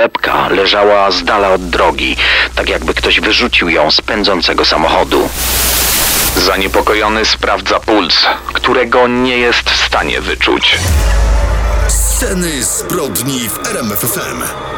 torebka leżała z dala od drogi, tak jakby ktoś wyrzucił ją z pędzącego samochodu. Zaniepokojony sprawdza puls, którego nie jest w stanie wyczuć. Sceny zbrodni w RMFFM.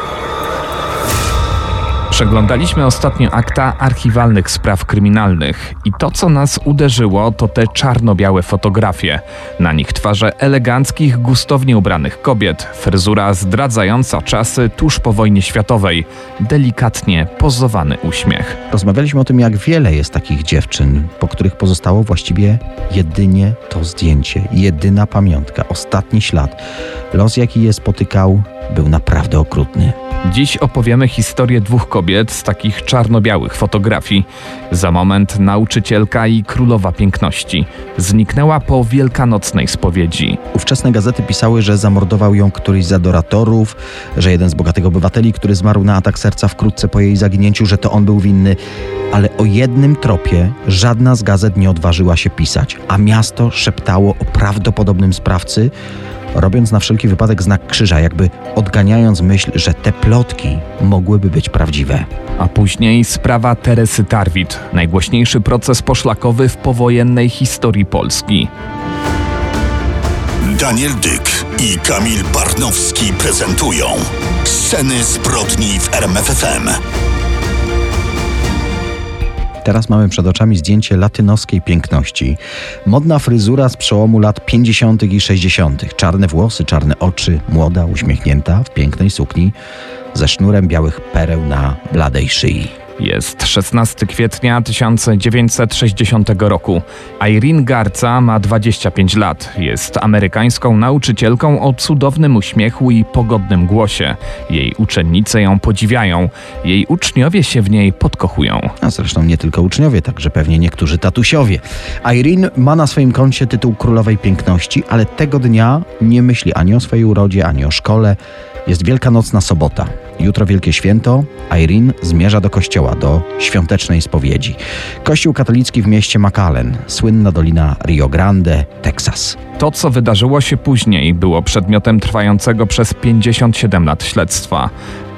Przeglądaliśmy ostatnio akta archiwalnych spraw kryminalnych i to, co nas uderzyło, to te czarno-białe fotografie. Na nich twarze eleganckich, gustownie ubranych kobiet, fryzura zdradzająca czasy tuż po wojnie światowej, delikatnie pozowany uśmiech. Rozmawialiśmy o tym, jak wiele jest takich dziewczyn, po których pozostało właściwie jedynie to zdjęcie, jedyna pamiątka, ostatni ślad. Los, jaki je spotykał, był naprawdę okrutny. Dziś opowiemy historię dwóch kobiet z takich czarno-białych fotografii. Za moment nauczycielka i królowa piękności zniknęła po wielkanocnej spowiedzi. Ówczesne gazety pisały, że zamordował ją któryś z adoratorów, że jeden z bogatych obywateli, który zmarł na atak serca wkrótce po jej zaginięciu, że to on był winny. Ale o jednym tropie żadna z gazet nie odważyła się pisać, a miasto szeptało o prawdopodobnym sprawcy, robiąc na wszelki wypadek znak krzyża, jakby odganiając myśl, że te plotki mogłyby być prawdziwe. A później sprawa Teresy Tarwit, najgłośniejszy proces poszlakowy w powojennej historii Polski. Daniel Dyk i Kamil Barnowski prezentują Sceny zbrodni w RMFFM. Teraz mamy przed oczami zdjęcie latynoskiej piękności. Modna fryzura z przełomu lat 50. i 60. Czarne włosy, czarne oczy, młoda, uśmiechnięta w pięknej sukni ze sznurem białych pereł na bladej szyi. Jest 16 kwietnia 1960 roku. Irene Garca ma 25 lat. Jest amerykańską nauczycielką o cudownym uśmiechu i pogodnym głosie. Jej uczennice ją podziwiają. Jej uczniowie się w niej podkochują. A zresztą nie tylko uczniowie, także pewnie niektórzy tatusiowie. Irene ma na swoim koncie tytuł królowej piękności, ale tego dnia nie myśli ani o swojej urodzie, ani o szkole. Jest Wielkanocna sobota. Jutro Wielkie Święto. Irene zmierza do kościoła, do świątecznej spowiedzi. Kościół katolicki w mieście McAllen, słynna dolina Rio Grande, Teksas. To, co wydarzyło się później, było przedmiotem trwającego przez 57 lat śledztwa.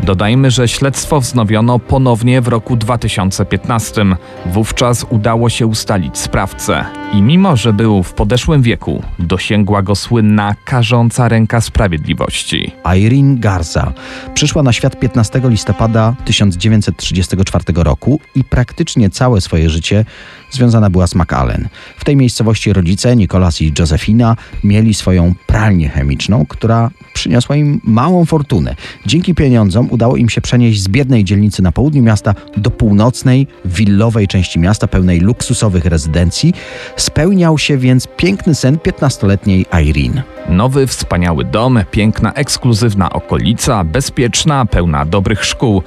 Dodajmy, że śledztwo wznowiono ponownie w roku 2015. Wówczas udało się ustalić sprawcę. I mimo, że był w podeszłym wieku, dosięgła go słynna karząca ręka sprawiedliwości. Irene Garza przyszła na świat 15 listopada 1934 roku i praktycznie całe swoje życie związana była z McAllen. W tej miejscowości rodzice, Nicolas i Josefina, mieli swoją pralnię chemiczną, która przyniosła im małą fortunę. Dzięki pieniądzom udało im się przenieść z biednej dzielnicy na południu miasta do północnej, willowej części miasta, pełnej luksusowych rezydencji. Spełniał się więc piękny sen 15-letniej Irene. Nowy, wspaniały dom, piękna, ekskluzywna okolica, bezpieczna, pełna dobrych szkół.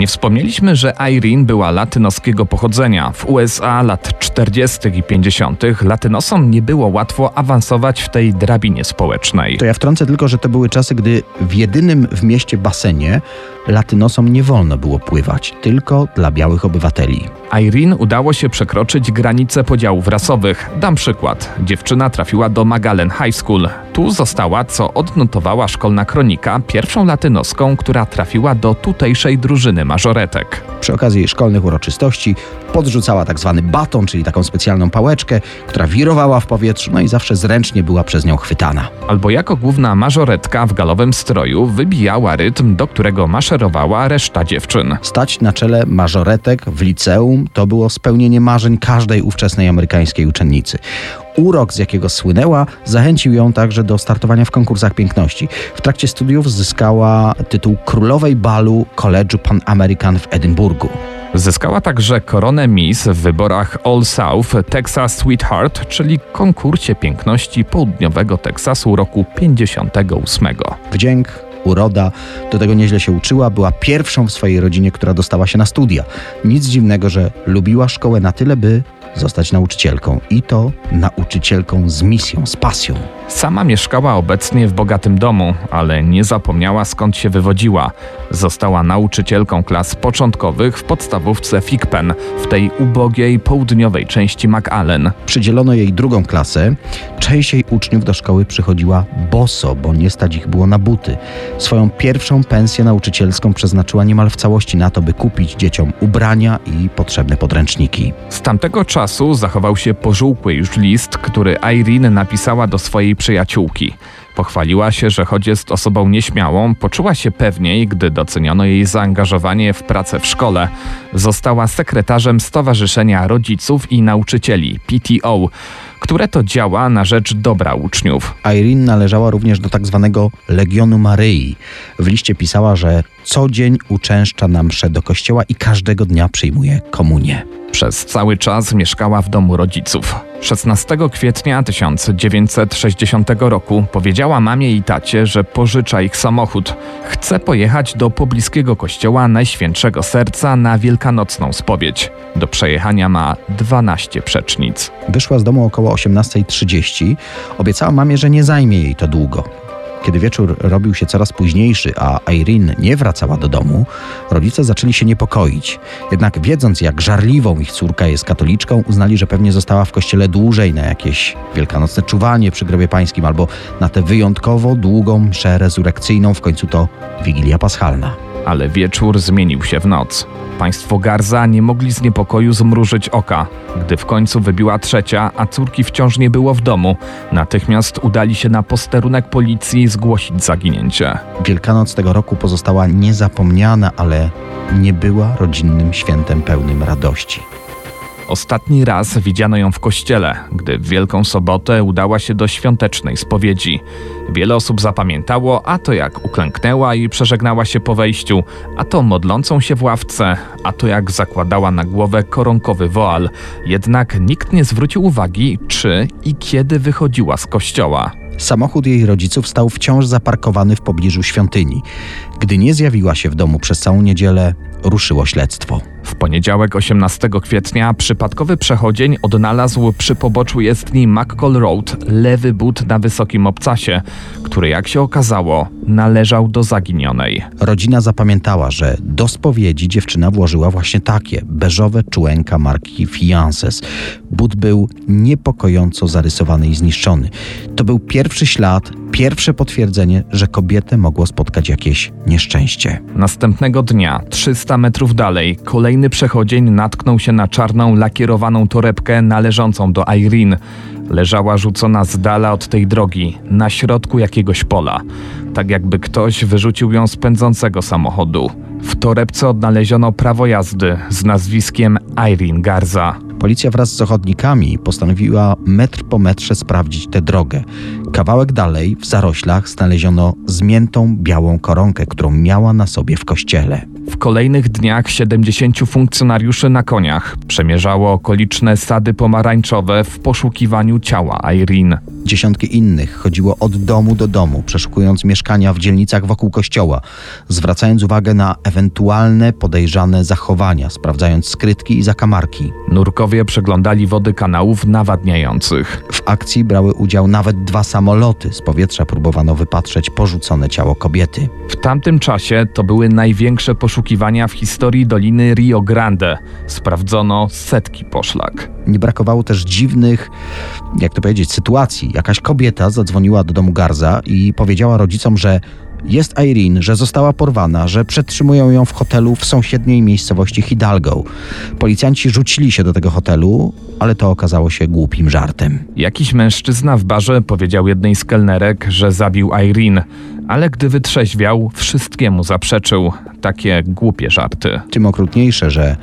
Nie wspomnieliśmy, że Irene była latynoskiego pochodzenia. W USA lat 40. i 50. latynosom nie było łatwo awansować w tej drabinie społecznej. To ja wtrącę tylko, że to były czasy, gdy w jedynym w mieście basenie latynosom nie wolno było pływać, tylko dla białych obywateli. Irene udało się przekroczyć granice podziałów rasowych. Dam przykład. Dziewczyna trafiła do Magalen High School. Tu została, co odnotowała szkolna kronika, pierwszą latynoską, która trafiła do tutejszej drużyny mażoretek. Przy okazji szkolnych uroczystości podrzucała tak zwany baton, czyli taką specjalną pałeczkę, która wirowała w powietrzu, no i zawsze zręcznie była przez nią chwytana. Albo jako główna mażoretka w galowym stroju wybijała rytm, do którego maszerowała reszta dziewczyn. Stać na czele mażoretek w liceum to było spełnienie marzeń każdej ówczesnej amerykańskiej uczennicy. Urok, z jakiego słynęła, zachęcił ją także do startowania w konkursach piękności. W trakcie studiów zyskała tytuł królowej balu College'u Pan American w Edynburgu. Zyskała także koronę Miss w wyborach All South Texas Sweetheart, czyli konkursie piękności południowego Teksasu roku 58. Wdzięk, uroda, do tego nieźle się uczyła, była pierwszą w swojej rodzinie, która dostała się na studia. Nic dziwnego, że lubiła szkołę na tyle, by zostać nauczycielką i to nauczycielką z misją, z pasją. Sama mieszkała obecnie w bogatym domu, ale nie zapomniała skąd się wywodziła. Została nauczycielką klas początkowych w podstawówce Fikpen w tej ubogiej południowej części McAllen. Przydzielono jej drugą klasę. Część jej uczniów do szkoły przychodziła boso, bo nie stać ich było na buty. Swoją pierwszą pensję nauczycielską przeznaczyła niemal w całości na to, by kupić dzieciom ubrania i potrzebne podręczniki. Z tamtego czasu zachował się pożółkły już list, który Irene napisała do swojej przyjaciółki. Pochwaliła się, że choć jest osobą nieśmiałą, poczuła się pewniej, gdy doceniono jej zaangażowanie w pracę w szkole. Została sekretarzem Stowarzyszenia Rodziców i Nauczycieli PTO, które to działa na rzecz dobra uczniów. Irene należała również do tak zwanego Legionu Maryi. W liście pisała, że co dzień uczęszcza na mszę do kościoła i każdego dnia przyjmuje komunię. Przez cały czas mieszkała w domu rodziców. 16 kwietnia 1960 roku powiedziała mamie i tacie, że pożycza ich samochód. Chce pojechać do pobliskiego kościoła Najświętszego Serca na wielkanocną spowiedź. Do przejechania ma 12 przecznic. Wyszła z domu około 18.30. Obiecała mamie, że nie zajmie jej to długo. Kiedy wieczór robił się coraz późniejszy, a Irene nie wracała do domu, rodzice zaczęli się niepokoić. Jednak wiedząc, jak żarliwą ich córka jest katoliczką, uznali, że pewnie została w kościele dłużej na jakieś wielkanocne czuwanie przy grobie pańskim albo na tę wyjątkowo długą mszę rezurekcyjną, w końcu to Wigilia Paschalna. Ale wieczór zmienił się w noc. Państwo Garza nie mogli z niepokoju zmrużyć oka. Gdy w końcu wybiła trzecia, a córki wciąż nie było w domu, natychmiast udali się na posterunek policji zgłosić zaginięcie. Wielkanoc tego roku pozostała niezapomniana, ale nie była rodzinnym świętem pełnym radości. Ostatni raz widziano ją w kościele, gdy w Wielką Sobotę udała się do świątecznej spowiedzi. Wiele osób zapamiętało, a to jak uklęknęła i przeżegnała się po wejściu, a to modlącą się w ławce, a to jak zakładała na głowę koronkowy woal. Jednak nikt nie zwrócił uwagi, czy i kiedy wychodziła z kościoła. Samochód jej rodziców stał wciąż zaparkowany w pobliżu świątyni. Gdy nie zjawiła się w domu przez całą niedzielę, ruszyło śledztwo. W poniedziałek 18 kwietnia przypadkowy przechodzień odnalazł przy poboczu jezdni McCall Road lewy but na wysokim obcasie, który jak się okazało należał do zaginionej. Rodzina zapamiętała, że do spowiedzi dziewczyna włożyła właśnie takie beżowe czułenka marki Fiances. But był niepokojąco zarysowany i zniszczony. To był pierwszy ślad, pierwsze potwierdzenie, że kobietę mogło spotkać jakieś nieszczęście. Następnego dnia, 300 metrów dalej, kolejny przechodzień natknął się na czarną, lakierowaną torebkę należącą do Irene. Leżała rzucona z dala od tej drogi, na środku jakiegoś pola. Tak jakby ktoś wyrzucił ją z pędzącego samochodu. W torebce odnaleziono prawo jazdy z nazwiskiem Irene Garza. Policja wraz z ochotnikami postanowiła metr po metrze sprawdzić tę drogę. Kawałek dalej, w zaroślach, znaleziono zmiętą białą koronkę, którą miała na sobie w kościele. W kolejnych dniach 70 funkcjonariuszy na koniach przemierzało okoliczne sady pomarańczowe w poszukiwaniu ciała Irene. Dziesiątki innych chodziło od domu do domu, przeszukując mieszkania w dzielnicach wokół kościoła, zwracając uwagę na ewentualne podejrzane zachowania, sprawdzając skrytki i zakamarki. Nurkowie przeglądali wody kanałów nawadniających. W akcji brały udział nawet dwa samoloty. Z powietrza próbowano wypatrzeć porzucone ciało kobiety. W tamtym czasie to były największe poszukiwania w historii Doliny Rio Grande. Sprawdzono setki poszlak. Nie brakowało też dziwnych, jak to powiedzieć, sytuacji. Jakaś kobieta zadzwoniła do domu Garza i powiedziała rodzicom, że jest Irene, że została porwana, że przetrzymują ją w hotelu w sąsiedniej miejscowości Hidalgo. Policjanci rzucili się do tego hotelu, ale to okazało się głupim żartem. Jakiś mężczyzna w barze powiedział jednej z kelnerek, że zabił Irene, ale gdy wytrzeźwiał, wszystkiemu zaprzeczył. Takie głupie żarty. Tym okrutniejsze, że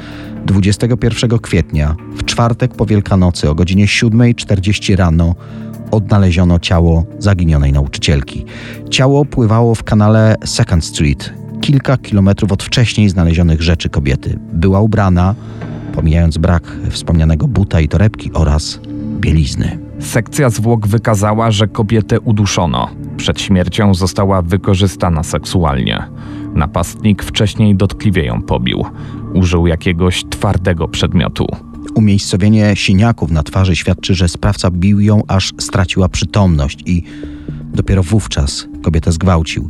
21 kwietnia, w czwartek po Wielkanocy o godzinie 7.40 rano, odnaleziono ciało zaginionej nauczycielki. Ciało pływało w kanale Second Street, kilka kilometrów od wcześniej znalezionych rzeczy kobiety. Była ubrana, pomijając brak wspomnianego buta i torebki oraz bielizny. Sekcja zwłok wykazała, że kobietę uduszono. Przed śmiercią została wykorzystana seksualnie. Napastnik wcześniej dotkliwie ją pobił. Użył jakiegoś twardego przedmiotu. Umiejscowienie siniaków na twarzy świadczy, że sprawca bił ją, aż straciła przytomność i dopiero wówczas kobietę zgwałcił.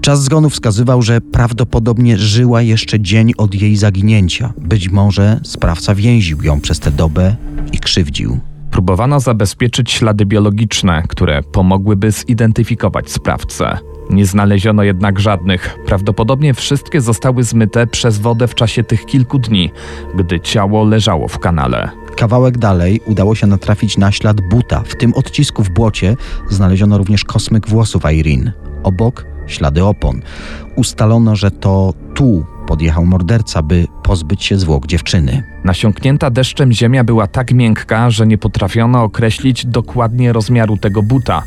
Czas zgonu wskazywał, że prawdopodobnie żyła jeszcze dzień od jej zaginięcia. Być może sprawca więził ją przez tę dobę i krzywdził. Próbowano zabezpieczyć ślady biologiczne, które pomogłyby zidentyfikować sprawcę. Nie znaleziono jednak żadnych. Prawdopodobnie wszystkie zostały zmyte przez wodę w czasie tych kilku dni, gdy ciało leżało w kanale. Kawałek dalej udało się natrafić na ślad buta. W tym odcisku w błocie znaleziono również kosmyk włosów Irene. Obok ślady opon. Ustalono, że to tu podjechał morderca, by pozbyć się zwłok dziewczyny. Nasiąknięta deszczem ziemia była tak miękka, że nie potrafiono określić dokładnie rozmiaru tego buta,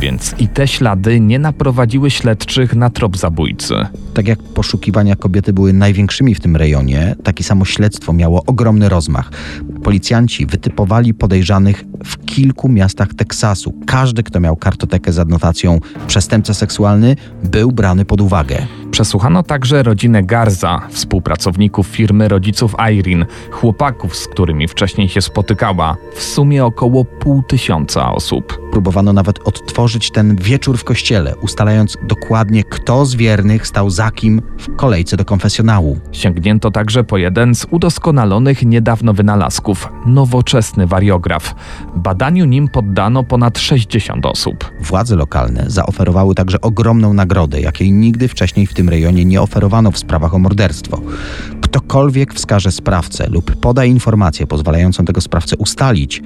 więc i te ślady nie naprowadziły śledczych na trop zabójcy. Tak jak poszukiwania kobiety były największymi w tym rejonie, takie samo śledztwo miało ogromny rozmach. Policjanci wytypowali podejrzanych w kilku miastach Teksasu. Każdy, kto miał kartotekę z adnotacją przestępca seksualny, był brany pod uwagę. Przesłuchano także rodzinę Garza, współpracowników firmy rodziców Irene, chłopaków, z którymi wcześniej się spotykała, w sumie około pół tysiąca osób. Próbowano nawet odtworzyć ten wieczór w kościele, ustalając dokładnie, kto z wiernych stał za kim w kolejce do konfesjonału. Sięgnięto także po jeden z udoskonalonych niedawno wynalazków nowoczesny wariograf. Badaniu nim poddano ponad 60 osób. Władze lokalne zaoferowały także ogromną nagrodę, jakiej nigdy wcześniej w tym rejonie nie oferowano w sprawach o morderstwo. Ktokolwiek wskaże sprawcę lub poda informację pozwalającą tego sprawcę ustalić,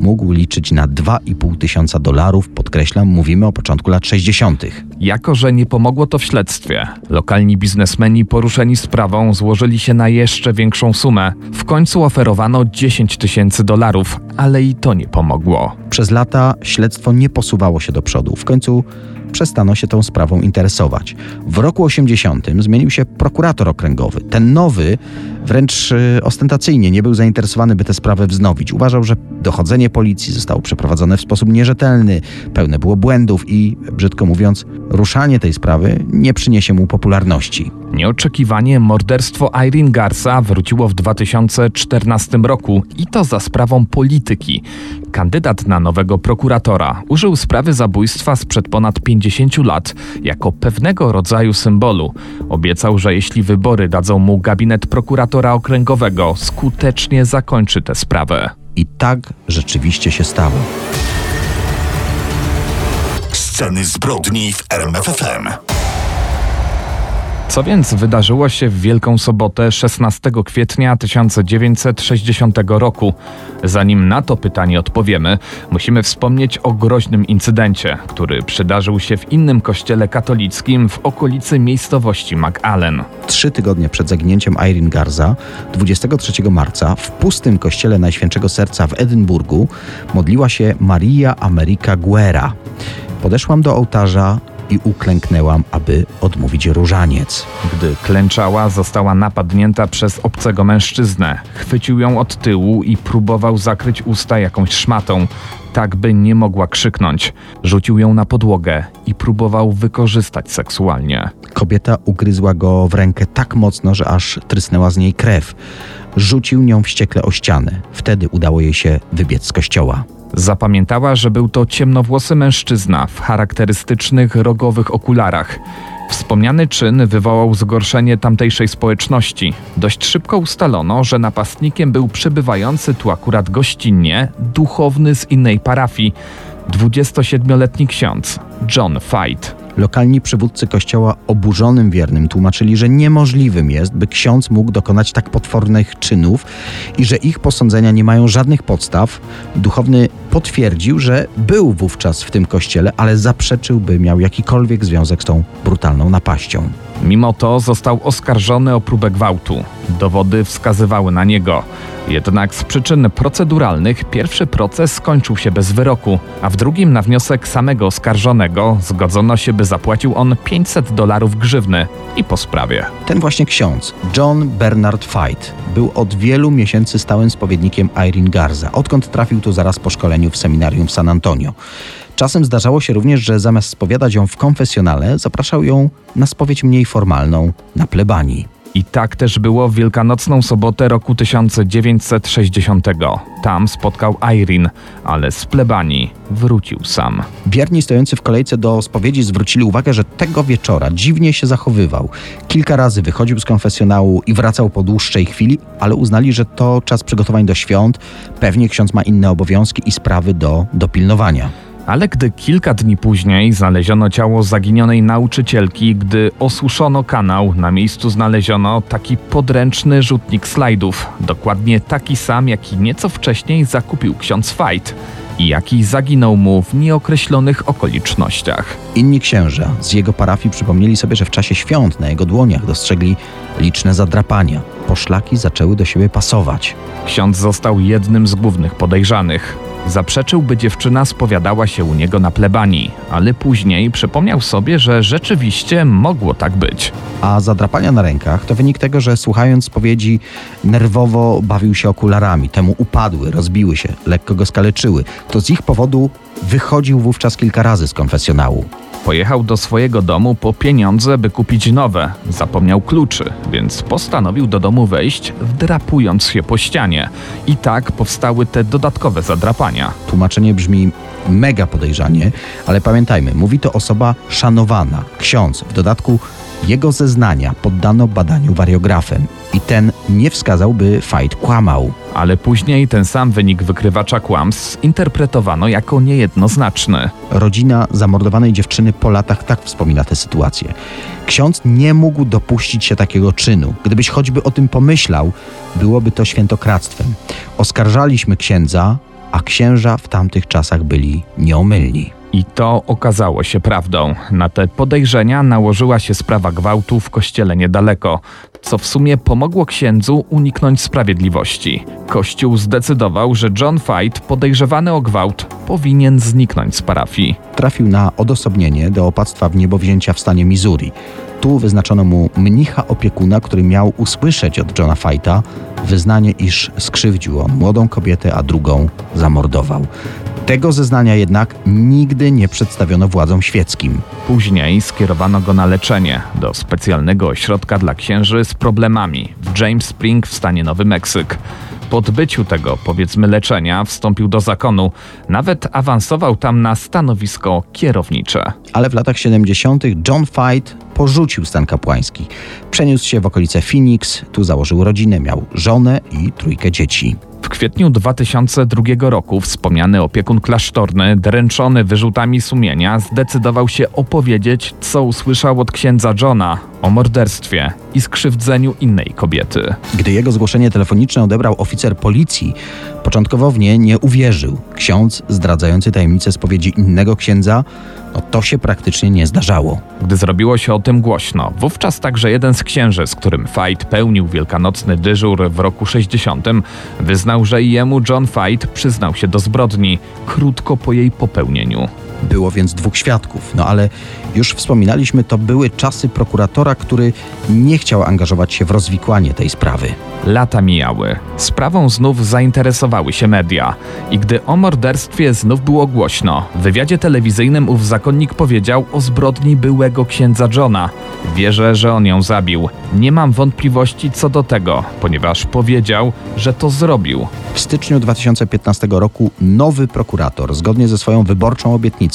mógł liczyć na 2,5 tysiąca dolarów. Podkreślam, mówimy o początku lat 60. Jako, że nie pomogło to w śledztwie, lokalni biznesmeni poruszeni sprawą złożyli się na jeszcze większą sumę. W końcu oferowano 10 tysięcy dolarów, ale i to nie pomogło. Przez lata śledztwo nie posuwało się do przodu. W końcu przestano się tą sprawą interesować. W roku 80 zmienił się prokurator okręgowy. Ten nowy wręcz y, ostentacyjnie nie był zainteresowany, by tę sprawę wznowić. Uważał, że dochodzenie policji zostało przeprowadzone w sposób nierzetelny, pełne było błędów i, brzydko mówiąc, ruszanie tej sprawy nie przyniesie mu popularności. Nieoczekiwanie morderstwo Irene Garza wróciło w 2014 roku i to za sprawą polityki. Kandydat na nowego prokuratora użył sprawy zabójstwa sprzed ponad 50 lat jako pewnego rodzaju symbolu. Obiecał, że jeśli wybory dadzą mu gabinet prokuratora okręgowego, skutecznie zakończy tę sprawę. I tak rzeczywiście się stało. Sceny zbrodni w RMFFM. Co więc wydarzyło się w Wielką Sobotę 16 kwietnia 1960 roku? Zanim na to pytanie odpowiemy, musimy wspomnieć o groźnym incydencie, który przydarzył się w innym kościele katolickim w okolicy miejscowości McAllen. Trzy tygodnie przed zaginięciem Irene Garza, 23 marca, w pustym kościele Najświętszego Serca w Edynburgu modliła się Maria America Guerra. Podeszłam do ołtarza i uklęknęłam, aby odmówić różaniec. Gdy klęczała, została napadnięta przez obcego mężczyznę. Chwycił ją od tyłu i próbował zakryć usta jakąś szmatą, tak by nie mogła krzyknąć. Rzucił ją na podłogę i próbował wykorzystać seksualnie. Kobieta ugryzła go w rękę tak mocno, że aż trysnęła z niej krew. Rzucił nią wściekle o ścianę. Wtedy udało jej się wybiec z kościoła. Zapamiętała, że był to ciemnowłosy mężczyzna w charakterystycznych rogowych okularach. Wspomniany czyn wywołał zgorszenie tamtejszej społeczności. Dość szybko ustalono, że napastnikiem był przebywający tu akurat gościnnie duchowny z innej parafii, 27-letni ksiądz John Fight. Lokalni przywódcy kościoła oburzonym wiernym tłumaczyli, że niemożliwym jest, by ksiądz mógł dokonać tak potwornych czynów i że ich posądzenia nie mają żadnych podstaw. Duchowny potwierdził, że był wówczas w tym kościele, ale zaprzeczył, by miał jakikolwiek związek z tą brutalną napaścią. Mimo to został oskarżony o próbę gwałtu. Dowody wskazywały na niego. Jednak z przyczyn proceduralnych pierwszy proces skończył się bez wyroku, a w drugim na wniosek samego oskarżonego zgodzono się, by zapłacił on 500 dolarów grzywny i po sprawie. Ten właśnie ksiądz, John Bernard Fight, był od wielu miesięcy stałym spowiednikiem Irene Garza, odkąd trafił tu zaraz po szkoleniu w seminarium w San Antonio. Czasem zdarzało się również, że zamiast spowiadać ją w konfesjonale, zapraszał ją na spowiedź mniej formalną, na plebanii. I tak też było w wielkanocną sobotę roku 1960. Tam spotkał Irene, ale z plebanii wrócił sam. Wierni stojący w kolejce do spowiedzi zwrócili uwagę, że tego wieczora dziwnie się zachowywał. Kilka razy wychodził z konfesjonału i wracał po dłuższej chwili, ale uznali, że to czas przygotowań do świąt. Pewnie ksiądz ma inne obowiązki i sprawy do dopilnowania. Ale gdy kilka dni później znaleziono ciało zaginionej nauczycielki, gdy osuszono kanał, na miejscu znaleziono taki podręczny rzutnik slajdów. Dokładnie taki sam, jaki nieco wcześniej zakupił ksiądz Fight i jaki zaginął mu w nieokreślonych okolicznościach. Inni księża z jego parafii przypomnieli sobie, że w czasie świąt na jego dłoniach dostrzegli liczne zadrapania. Poszlaki zaczęły do siebie pasować. Ksiądz został jednym z głównych podejrzanych. Zaprzeczył, by dziewczyna spowiadała się u niego na plebanii, ale później przypomniał sobie, że rzeczywiście mogło tak być. A zadrapania na rękach to wynik tego, że słuchając spowiedzi nerwowo bawił się okularami. Temu upadły, rozbiły się, lekko go skaleczyły. To z ich powodu wychodził wówczas kilka razy z konfesjonału. Pojechał do swojego domu po pieniądze, by kupić nowe. Zapomniał kluczy, więc postanowił do domu wejść, wdrapując się po ścianie. I tak powstały te dodatkowe zadrapania. Tłumaczenie brzmi mega podejrzanie, ale pamiętajmy, mówi to osoba szanowana, ksiądz. W dodatku jego zeznania poddano badaniu wariografem i ten nie wskazał, by Fight kłamał. Ale później ten sam wynik wykrywacza kłamstw interpretowano jako niejednoznaczny. Rodzina zamordowanej dziewczyny po latach tak wspomina tę sytuację. Ksiądz nie mógł dopuścić się takiego czynu. Gdybyś choćby o tym pomyślał, byłoby to świętokradztwem. Oskarżaliśmy księdza, a księża w tamtych czasach byli nieomylni. I to okazało się prawdą. Na te podejrzenia nałożyła się sprawa gwałtu w kościele niedaleko, co w sumie pomogło księdzu uniknąć sprawiedliwości. Kościół zdecydował, że John Fight, podejrzewany o gwałt, powinien zniknąć z parafii. Trafił na odosobnienie do opactwa w niebowzięcia w stanie Missouri. Tu wyznaczono mu mnicha opiekuna, który miał usłyszeć od Johna Fighta wyznanie, iż skrzywdził on młodą kobietę, a drugą zamordował. Tego zeznania jednak nigdy nie przedstawiono władzom świeckim. Później skierowano go na leczenie do specjalnego ośrodka dla księży z problemami w James Spring w stanie Nowy Meksyk. Po odbyciu tego, powiedzmy, leczenia wstąpił do zakonu, nawet awansował tam na stanowisko kierownicze. Ale w latach 70. John Fight porzucił stan kapłański. Przeniósł się w okolice Phoenix, tu założył rodzinę, miał żonę i trójkę dzieci. W kwietniu 2002 roku wspomniany opiekun klasztorny, dręczony wyrzutami sumienia, zdecydował się opowiedzieć, co usłyszał od księdza Johna o morderstwie i skrzywdzeniu innej kobiety. Gdy jego zgłoszenie telefoniczne odebrał oficer policji, początkowo w nie nie uwierzył. Ksiądz zdradzający tajemnicę spowiedzi innego księdza, no to się praktycznie nie zdarzało. Gdy zrobiło się o tym głośno, wówczas także jeden z księży, z którym Fight pełnił wielkanocny dyżur w roku 60, wyznał, że jemu John Fight przyznał się do zbrodni krótko po jej popełnieniu. Było więc dwóch świadków, no ale już wspominaliśmy, to były czasy prokuratora, który nie chciał angażować się w rozwikłanie tej sprawy. Lata mijały. Sprawą znów zainteresowały się media. I gdy o morderstwie znów było głośno, w wywiadzie telewizyjnym ów zakonnik powiedział o zbrodni byłego księdza Johna. Wierzę, że on ją zabił. Nie mam wątpliwości co do tego, ponieważ powiedział, że to zrobił. W styczniu 2015 roku nowy prokurator, zgodnie ze swoją wyborczą obietnicą,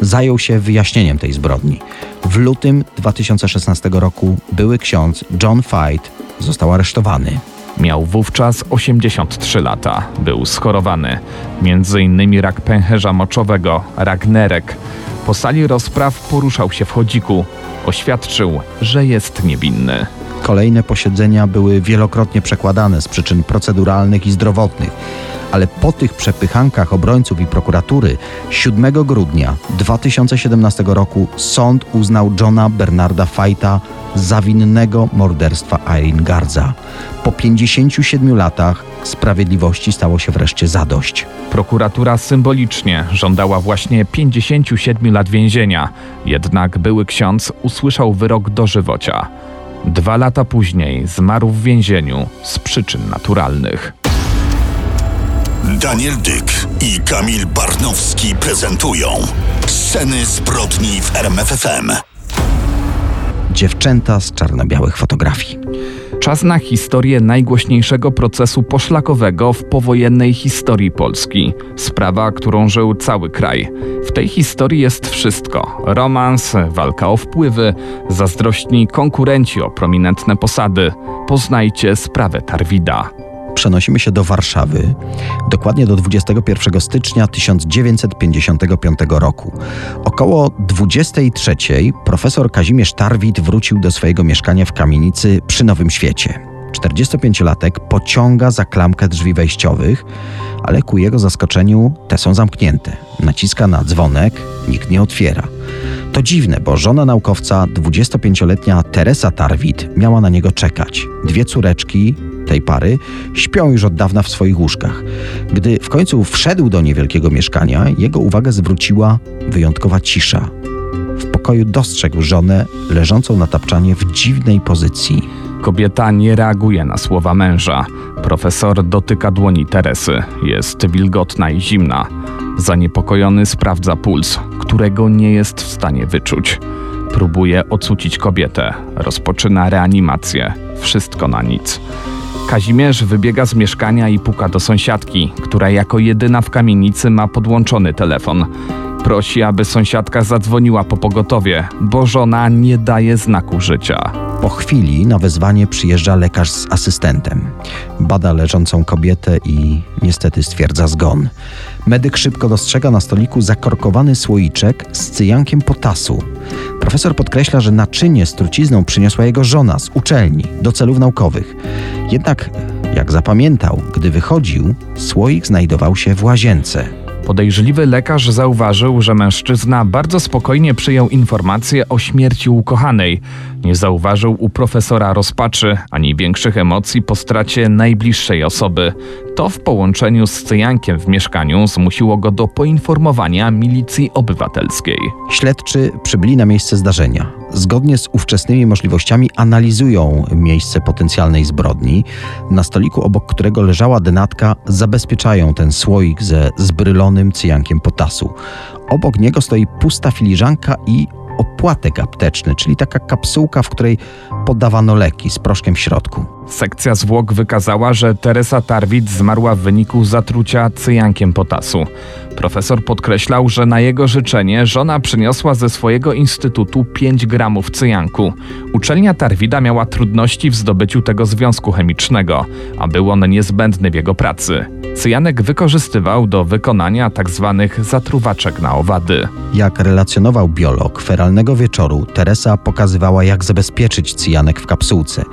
zajął się wyjaśnieniem tej zbrodni. W lutym 2016 roku były ksiądz John Fight został aresztowany. Miał wówczas 83 lata. Był schorowany. Między innymi rak pęcherza moczowego, rak nerek. Po sali rozpraw poruszał się w chodziku. Oświadczył, że jest niewinny. Kolejne posiedzenia były wielokrotnie przekładane z przyczyn proceduralnych i zdrowotnych, ale po tych przepychankach obrońców i prokuratury 7 grudnia 2017 roku sąd uznał Johna Bernarda Fighta za winnego morderstwa Irene Gardza. Po 57 latach sprawiedliwości stało się wreszcie zadość. Prokuratura symbolicznie żądała właśnie 57 lat więzienia, jednak były ksiądz usłyszał wyrok dożywocia. Dwa lata później zmarł w więzieniu z przyczyn naturalnych. Daniel Dyk i Kamil Barnowski prezentują Sceny zbrodni w RMFFM. dziewczęta z czarno-białych fotografii. Czas na historię najgłośniejszego procesu poszlakowego w powojennej historii Polski. Sprawa, którą żył cały kraj. W tej historii jest wszystko: romans, walka o wpływy, zazdrośni konkurenci o prominentne posady. Poznajcie sprawę Tarwida przenosimy się do Warszawy, dokładnie do 21 stycznia 1955 roku. Około 23 profesor Kazimierz Tarwit wrócił do swojego mieszkania w kamienicy przy Nowym Świecie. 45-latek pociąga za klamkę drzwi wejściowych, ale ku jego zaskoczeniu te są zamknięte. Naciska na dzwonek, nikt nie otwiera. To dziwne, bo żona naukowca, 25-letnia Teresa Tarwit, miała na niego czekać. Dwie córeczki tej pary śpią już od dawna w swoich łóżkach. Gdy w końcu wszedł do niewielkiego mieszkania, jego uwagę zwróciła wyjątkowa cisza. W pokoju dostrzegł żonę leżącą na tapczanie w dziwnej pozycji. Kobieta nie reaguje na słowa męża. Profesor dotyka dłoni Teresy. Jest wilgotna i zimna. Zaniepokojony sprawdza puls, którego nie jest w stanie wyczuć. Próbuje ocucić kobietę. Rozpoczyna reanimację. Wszystko na nic. Kazimierz wybiega z mieszkania i puka do sąsiadki, która jako jedyna w kamienicy ma podłączony telefon. Prosi, aby sąsiadka zadzwoniła po pogotowie, bo żona nie daje znaku życia. Po chwili na wezwanie przyjeżdża lekarz z asystentem. Bada leżącą kobietę i niestety stwierdza zgon. Medyk szybko dostrzega na stoliku zakorkowany słoiczek z cyjankiem potasu. Profesor podkreśla, że naczynie z trucizną przyniosła jego żona z uczelni do celów naukowych. Jednak, jak zapamiętał, gdy wychodził, słoik znajdował się w łazience. Podejrzliwy lekarz zauważył, że mężczyzna bardzo spokojnie przyjął informację o śmierci ukochanej. Nie zauważył u profesora rozpaczy ani większych emocji po stracie najbliższej osoby. To w połączeniu z cyjankiem w mieszkaniu zmusiło go do poinformowania milicji obywatelskiej. Śledczy przybyli na miejsce zdarzenia. Zgodnie z ówczesnymi możliwościami analizują miejsce potencjalnej zbrodni. Na stoliku, obok którego leżała denatka, zabezpieczają ten słoik ze zbrylonym cyjankiem potasu. Obok niego stoi pusta filiżanka i opłatek apteczny, czyli taka kapsułka, w której podawano leki z proszkiem w środku. Sekcja zwłok wykazała, że Teresa Tarwit zmarła w wyniku zatrucia cyjankiem potasu. Profesor podkreślał, że na jego życzenie żona przyniosła ze swojego instytutu 5 gramów cyjanku. Uczelnia Tarwida miała trudności w zdobyciu tego związku chemicznego, a był on niezbędny w jego pracy. Cyjanek wykorzystywał do wykonania tzw. Tak zatruwaczek na owady. Jak relacjonował biolog, feralnego wieczoru Teresa pokazywała, jak zabezpieczyć cyjanek w kapsułce.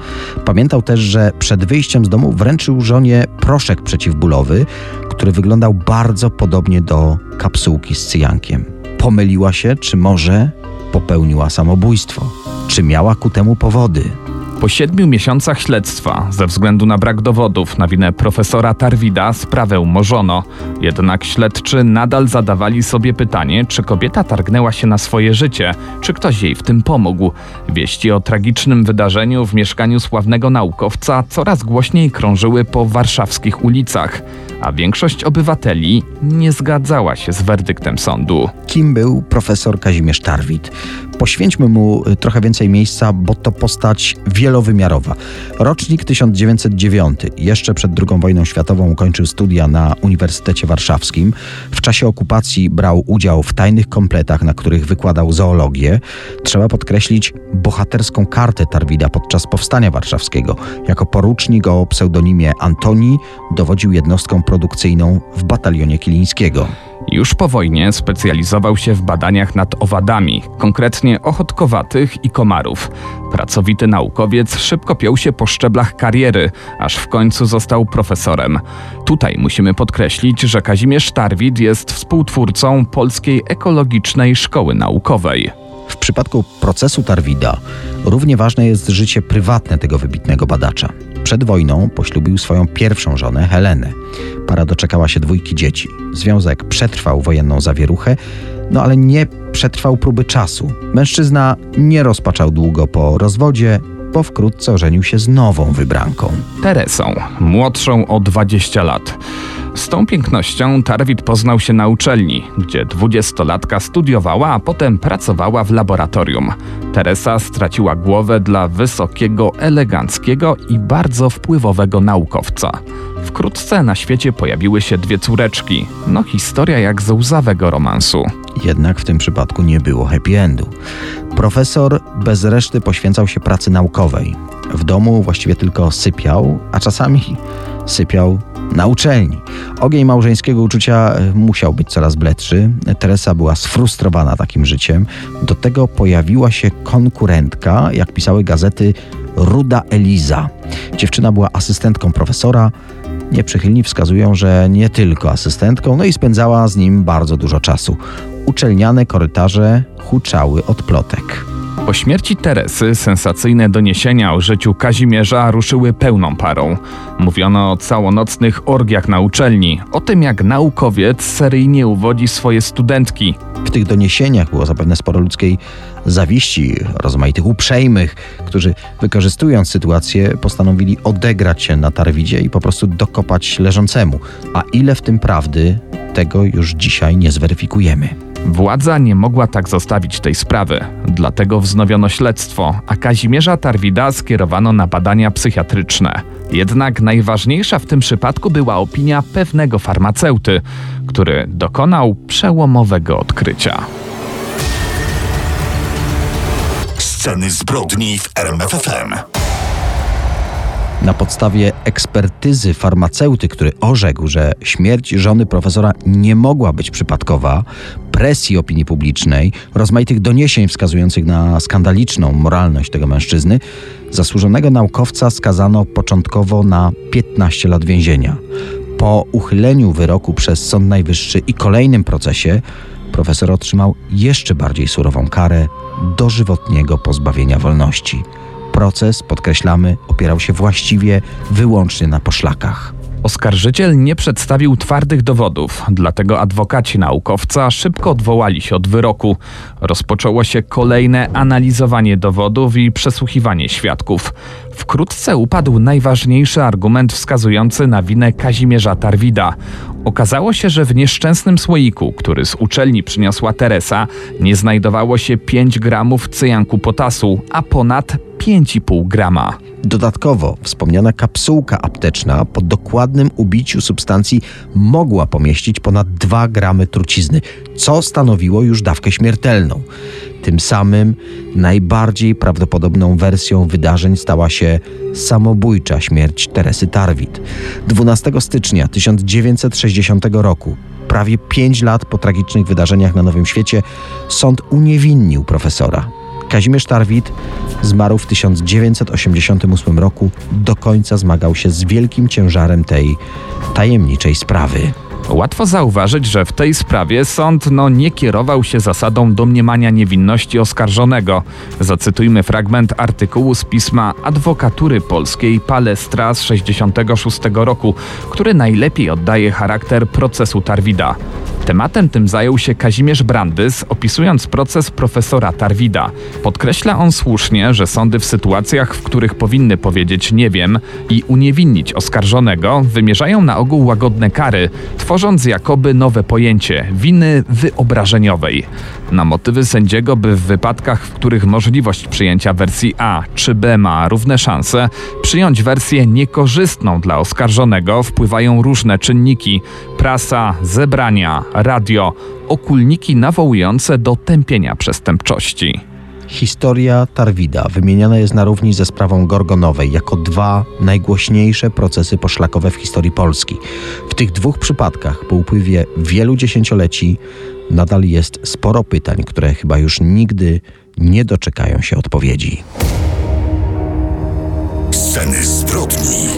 Pamiętał też, że przed wyjściem z domu wręczył żonie proszek przeciwbólowy, który wyglądał bardzo podobnie do kapsułki z cyjankiem. Pomyliła się, czy może popełniła samobójstwo? Czy miała ku temu powody? Po siedmiu miesiącach śledztwa, ze względu na brak dowodów na winę profesora Tarwida, sprawę umorzono. Jednak śledczy nadal zadawali sobie pytanie, czy kobieta targnęła się na swoje życie, czy ktoś jej w tym pomógł. Wieści o tragicznym wydarzeniu w mieszkaniu sławnego naukowca coraz głośniej krążyły po warszawskich ulicach, a większość obywateli nie zgadzała się z werdyktem sądu. Kim był profesor Kazimierz Tarwid? Poświęćmy mu y, trochę więcej miejsca, bo to postać wielowymiarowa. Rocznik 1909, jeszcze przed II wojną światową ukończył studia na Uniwersytecie Warszawskim. W czasie okupacji brał udział w tajnych kompletach, na których wykładał zoologię. Trzeba podkreślić bohaterską kartę Tarwida podczas Powstania Warszawskiego. Jako porucznik o pseudonimie Antoni dowodził jednostką produkcyjną w batalionie Kilińskiego. Już po wojnie specjalizował się w badaniach nad owadami, konkretnie ochotkowatych i komarów. Pracowity naukowiec szybko piął się po szczeblach kariery, aż w końcu został profesorem. Tutaj musimy podkreślić, że Kazimierz Tarwid jest współtwórcą Polskiej Ekologicznej Szkoły Naukowej. W przypadku procesu Tarwida równie ważne jest życie prywatne tego wybitnego badacza. Przed wojną poślubił swoją pierwszą żonę, Helenę. Para doczekała się dwójki dzieci. Związek przetrwał wojenną zawieruchę, no ale nie przetrwał próby czasu. Mężczyzna nie rozpaczał długo po rozwodzie, bo wkrótce ożenił się z nową wybranką. Teresą, młodszą o 20 lat. Z tą pięknością Tarwit poznał się na uczelni, gdzie dwudziestolatka studiowała, a potem pracowała w laboratorium. Teresa straciła głowę dla wysokiego, eleganckiego i bardzo wpływowego naukowca. Wkrótce na świecie pojawiły się dwie córeczki. No historia jak z łzawego romansu. Jednak w tym przypadku nie było happy endu. Profesor bez reszty poświęcał się pracy naukowej. W domu właściwie tylko sypiał, a czasami sypiał na uczelni. Ogień małżeńskiego uczucia e, musiał być coraz bledszy. Teresa była sfrustrowana takim życiem. Do tego pojawiła się konkurentka, jak pisały gazety, Ruda Eliza. Dziewczyna była asystentką profesora. Nieprzychylni wskazują, że nie tylko asystentką, no i spędzała z nim bardzo dużo czasu. Uczelniane korytarze huczały od plotek. Po śmierci Teresy sensacyjne doniesienia o życiu Kazimierza ruszyły pełną parą. Mówiono o całonocnych orgiach na uczelni, o tym jak naukowiec seryjnie uwodzi swoje studentki. W tych doniesieniach było zapewne sporo ludzkiej zawiści, rozmaitych uprzejmych, którzy wykorzystując sytuację postanowili odegrać się na Tarwidzie i po prostu dokopać leżącemu. A ile w tym prawdy, tego już dzisiaj nie zweryfikujemy. Władza nie mogła tak zostawić tej sprawy, dlatego wznowiono śledztwo, a Kazimierza Tarwida skierowano na badania psychiatryczne. Jednak najważniejsza w tym przypadku była opinia pewnego farmaceuty, który dokonał przełomowego odkrycia. Sceny zbrodni w RMFFM. Na podstawie ekspertyzy farmaceuty, który orzekł, że śmierć żony profesora nie mogła być przypadkowa, presji opinii publicznej, rozmaitych doniesień wskazujących na skandaliczną moralność tego mężczyzny, zasłużonego naukowca skazano początkowo na 15 lat więzienia. Po uchyleniu wyroku przez Sąd Najwyższy i kolejnym procesie profesor otrzymał jeszcze bardziej surową karę dożywotniego pozbawienia wolności. Proces, podkreślamy, opierał się właściwie wyłącznie na poszlakach. Oskarżyciel nie przedstawił twardych dowodów, dlatego adwokaci naukowca szybko odwołali się od wyroku. Rozpoczęło się kolejne analizowanie dowodów i przesłuchiwanie świadków. Wkrótce upadł najważniejszy argument wskazujący na winę Kazimierza Tarwida. Okazało się, że w nieszczęsnym słoiku, który z uczelni przyniosła Teresa, nie znajdowało się 5 gramów cyjanku potasu, a ponad 5,5 grama. Dodatkowo wspomniana kapsułka apteczna po dokładnym ubiciu substancji mogła pomieścić ponad 2 gramy trucizny, co stanowiło już dawkę śmiertelną. Tym samym najbardziej prawdopodobną wersją wydarzeń stała się samobójcza śmierć Teresy Tarwit. 12 stycznia 1960 roku, prawie 5 lat po tragicznych wydarzeniach na Nowym Świecie, sąd uniewinnił profesora. Kazimierz Tarwit zmarł w 1988 roku. Do końca zmagał się z wielkim ciężarem tej tajemniczej sprawy. Łatwo zauważyć, że w tej sprawie sąd no, nie kierował się zasadą domniemania niewinności oskarżonego. Zacytujmy fragment artykułu z pisma Adwokatury Polskiej Palestra z 66 roku, który najlepiej oddaje charakter procesu Tarwida. Tematem tym zajął się Kazimierz Brandys, opisując proces profesora Tarwida. Podkreśla on słusznie, że sądy w sytuacjach, w których powinny powiedzieć nie wiem i uniewinnić oskarżonego, wymierzają na ogół łagodne kary, tworząc jakoby nowe pojęcie winy wyobrażeniowej. Na motywy sędziego, by w wypadkach, w których możliwość przyjęcia wersji A czy B ma równe szanse, przyjąć wersję niekorzystną dla oskarżonego wpływają różne czynniki: prasa, zebrania, radio, okulniki nawołujące do tępienia przestępczości. Historia Tarwida wymieniana jest na równi ze sprawą Gorgonowej jako dwa najgłośniejsze procesy poszlakowe w historii Polski. W tych dwóch przypadkach po upływie wielu dziesięcioleci nadal jest sporo pytań, które chyba już nigdy nie doczekają się odpowiedzi. Ceny zbrodni.